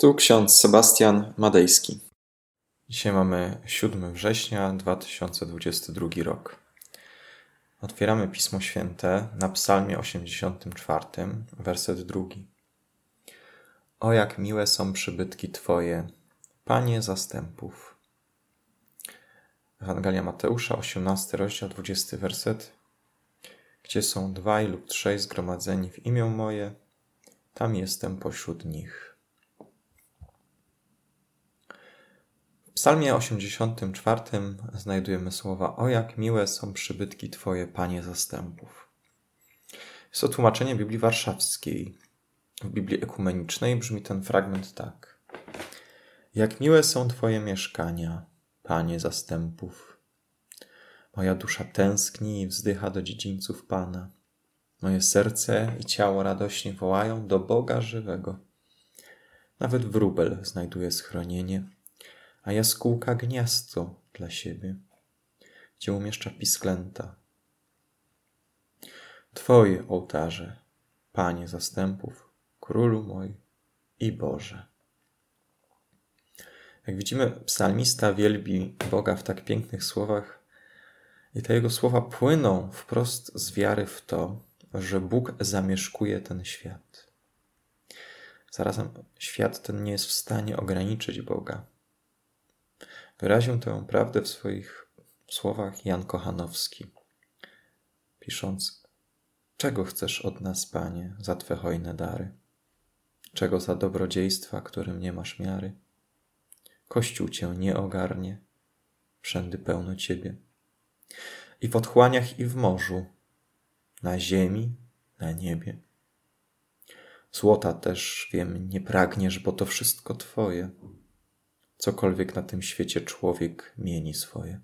Tu ksiądz Sebastian Madejski. Dzisiaj mamy 7 września 2022 rok. Otwieramy Pismo Święte na Psalmie 84, werset drugi. O jak miłe są przybytki Twoje, Panie zastępów. Ewangelia Mateusza, 18 rozdział, 20 werset. Gdzie są dwaj lub trzej zgromadzeni w imię moje, tam jestem pośród nich. W psalmie 84 znajdujemy słowa O jak miłe są przybytki Twoje, Panie zastępów. Jest to tłumaczenie Biblii Warszawskiej. W Biblii Ekumenicznej brzmi ten fragment tak. Jak miłe są Twoje mieszkania, Panie zastępów. Moja dusza tęskni i wzdycha do dziedzińców Pana. Moje serce i ciało radośnie wołają do Boga żywego. Nawet wróbel znajduje schronienie – a jaskółka gniazdo dla siebie, gdzie umieszcza pisklęta. Twoje ołtarze, Panie zastępów, Królu mój i Boże. Jak widzimy, psalmista wielbi Boga w tak pięknych słowach, i te jego słowa płyną wprost z wiary w to, że Bóg zamieszkuje ten świat. Zarazem świat ten nie jest w stanie ograniczyć Boga. Wyraził tę prawdę w swoich słowach Jan Kochanowski, pisząc: Czego chcesz od nas, Panie, za Twe hojne dary? Czego za dobrodziejstwa, którym nie masz miary? Kościół Cię nie ogarnie, wszędy pełno Ciebie. I w otchłaniach, i w morzu, na ziemi, na niebie. Złota też, wiem, nie pragniesz, bo to wszystko Twoje cokolwiek na tym świecie człowiek mieni swoje.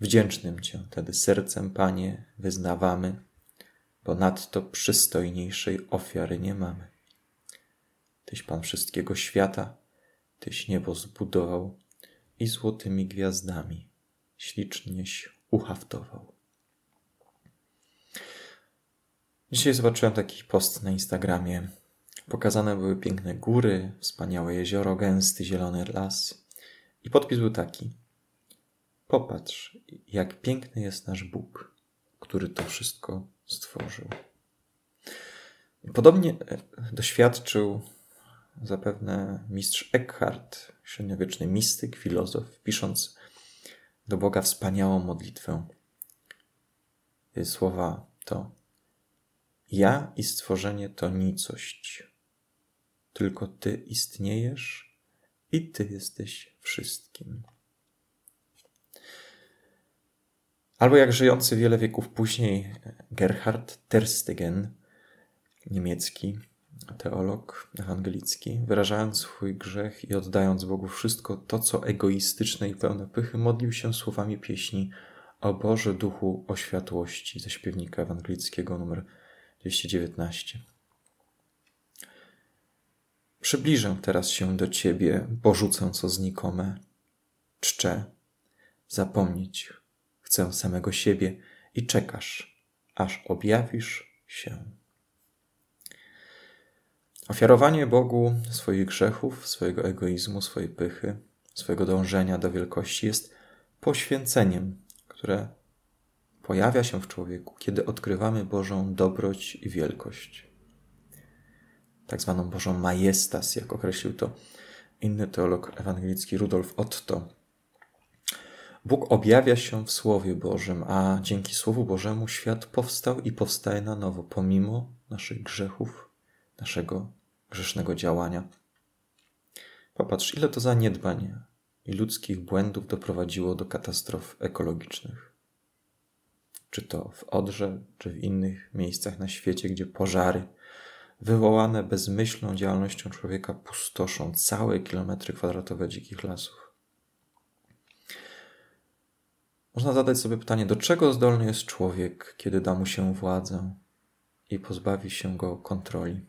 Wdzięcznym Cię tedy sercem, Panie, wyznawamy, bo nadto przystojniejszej ofiary nie mamy. Tyś Pan wszystkiego świata, Tyś niebo zbudował i złotymi gwiazdami ślicznieś uhaftował. Dzisiaj zobaczyłem taki post na Instagramie Pokazane były piękne góry, wspaniałe jezioro, gęsty zielony las. I podpis był taki: Popatrz, jak piękny jest nasz Bóg, który to wszystko stworzył. Podobnie e, doświadczył zapewne mistrz Eckhart, średniowieczny mistyk, filozof, pisząc do Boga wspaniałą modlitwę. Słowa to: Ja i stworzenie to nicość tylko Ty istniejesz i Ty jesteś wszystkim. Albo jak żyjący wiele wieków później Gerhard Terstegen, niemiecki teolog ewangelicki, wyrażając swój grzech i oddając Bogu wszystko to, co egoistyczne i pełne pychy, modlił się słowami pieśni o Boże Duchu o światłości ze śpiewnika ewangelickiego numer 219. Przybliżę teraz się do Ciebie, porzucę co znikome. Czczę, zapomnieć chcę samego siebie i czekasz, aż objawisz się. Ofiarowanie Bogu swoich grzechów, swojego egoizmu, swojej pychy, swojego dążenia do wielkości jest poświęceniem, które pojawia się w człowieku, kiedy odkrywamy Bożą dobroć i wielkość tak zwaną Bożą majestas, jak określił to inny teolog ewangelicki Rudolf Otto. Bóg objawia się w Słowie Bożym, a dzięki Słowu Bożemu świat powstał i powstaje na nowo, pomimo naszych grzechów, naszego grzesznego działania. Popatrz, ile to zaniedbań i ludzkich błędów doprowadziło do katastrof ekologicznych. Czy to w Odrze, czy w innych miejscach na świecie, gdzie pożary, wywołane bezmyślną działalnością człowieka pustoszą całe kilometry kwadratowe dzikich lasów. Można zadać sobie pytanie, do czego zdolny jest człowiek, kiedy da mu się władzę i pozbawi się go kontroli.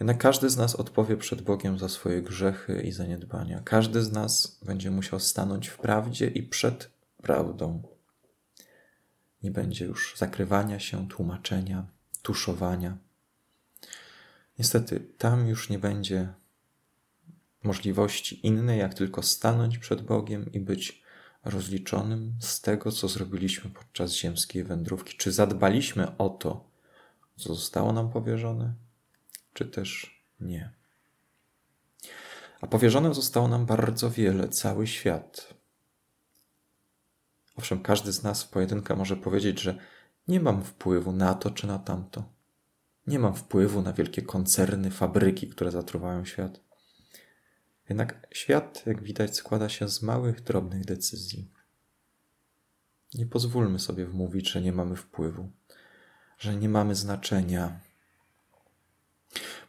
Jednak każdy z nas odpowie przed Bogiem za swoje grzechy i zaniedbania. Każdy z nas będzie musiał stanąć w prawdzie i przed prawdą. Nie będzie już zakrywania się, tłumaczenia, tuszowania. Niestety, tam już nie będzie możliwości innej, jak tylko stanąć przed Bogiem i być rozliczonym z tego, co zrobiliśmy podczas ziemskiej wędrówki. Czy zadbaliśmy o to, co zostało nam powierzone, czy też nie. A powierzone zostało nam bardzo wiele, cały świat. Owszem, każdy z nas w pojedynkę może powiedzieć, że nie mam wpływu na to czy na tamto. Nie mam wpływu na wielkie koncerny, fabryki, które zatruwają świat. Jednak świat, jak widać, składa się z małych, drobnych decyzji. Nie pozwólmy sobie wmówić, że nie mamy wpływu, że nie mamy znaczenia.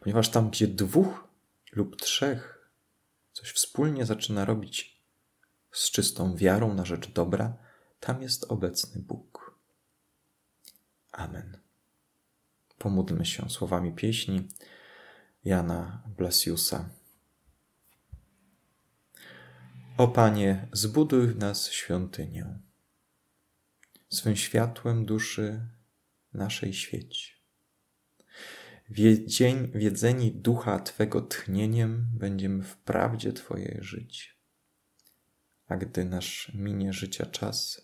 Ponieważ tam, gdzie dwóch lub trzech coś wspólnie zaczyna robić z czystą wiarą na rzecz dobra, tam jest obecny Bóg. Amen. Pomódlmy się słowami pieśni Jana Blasiusa. O Panie, zbuduj w nas świątynię. Swym światłem duszy naszej świeć. Wiedzień, wiedzeni ducha Twego tchnieniem będziemy w prawdzie Twojej żyć. A gdy nasz minie życia czas,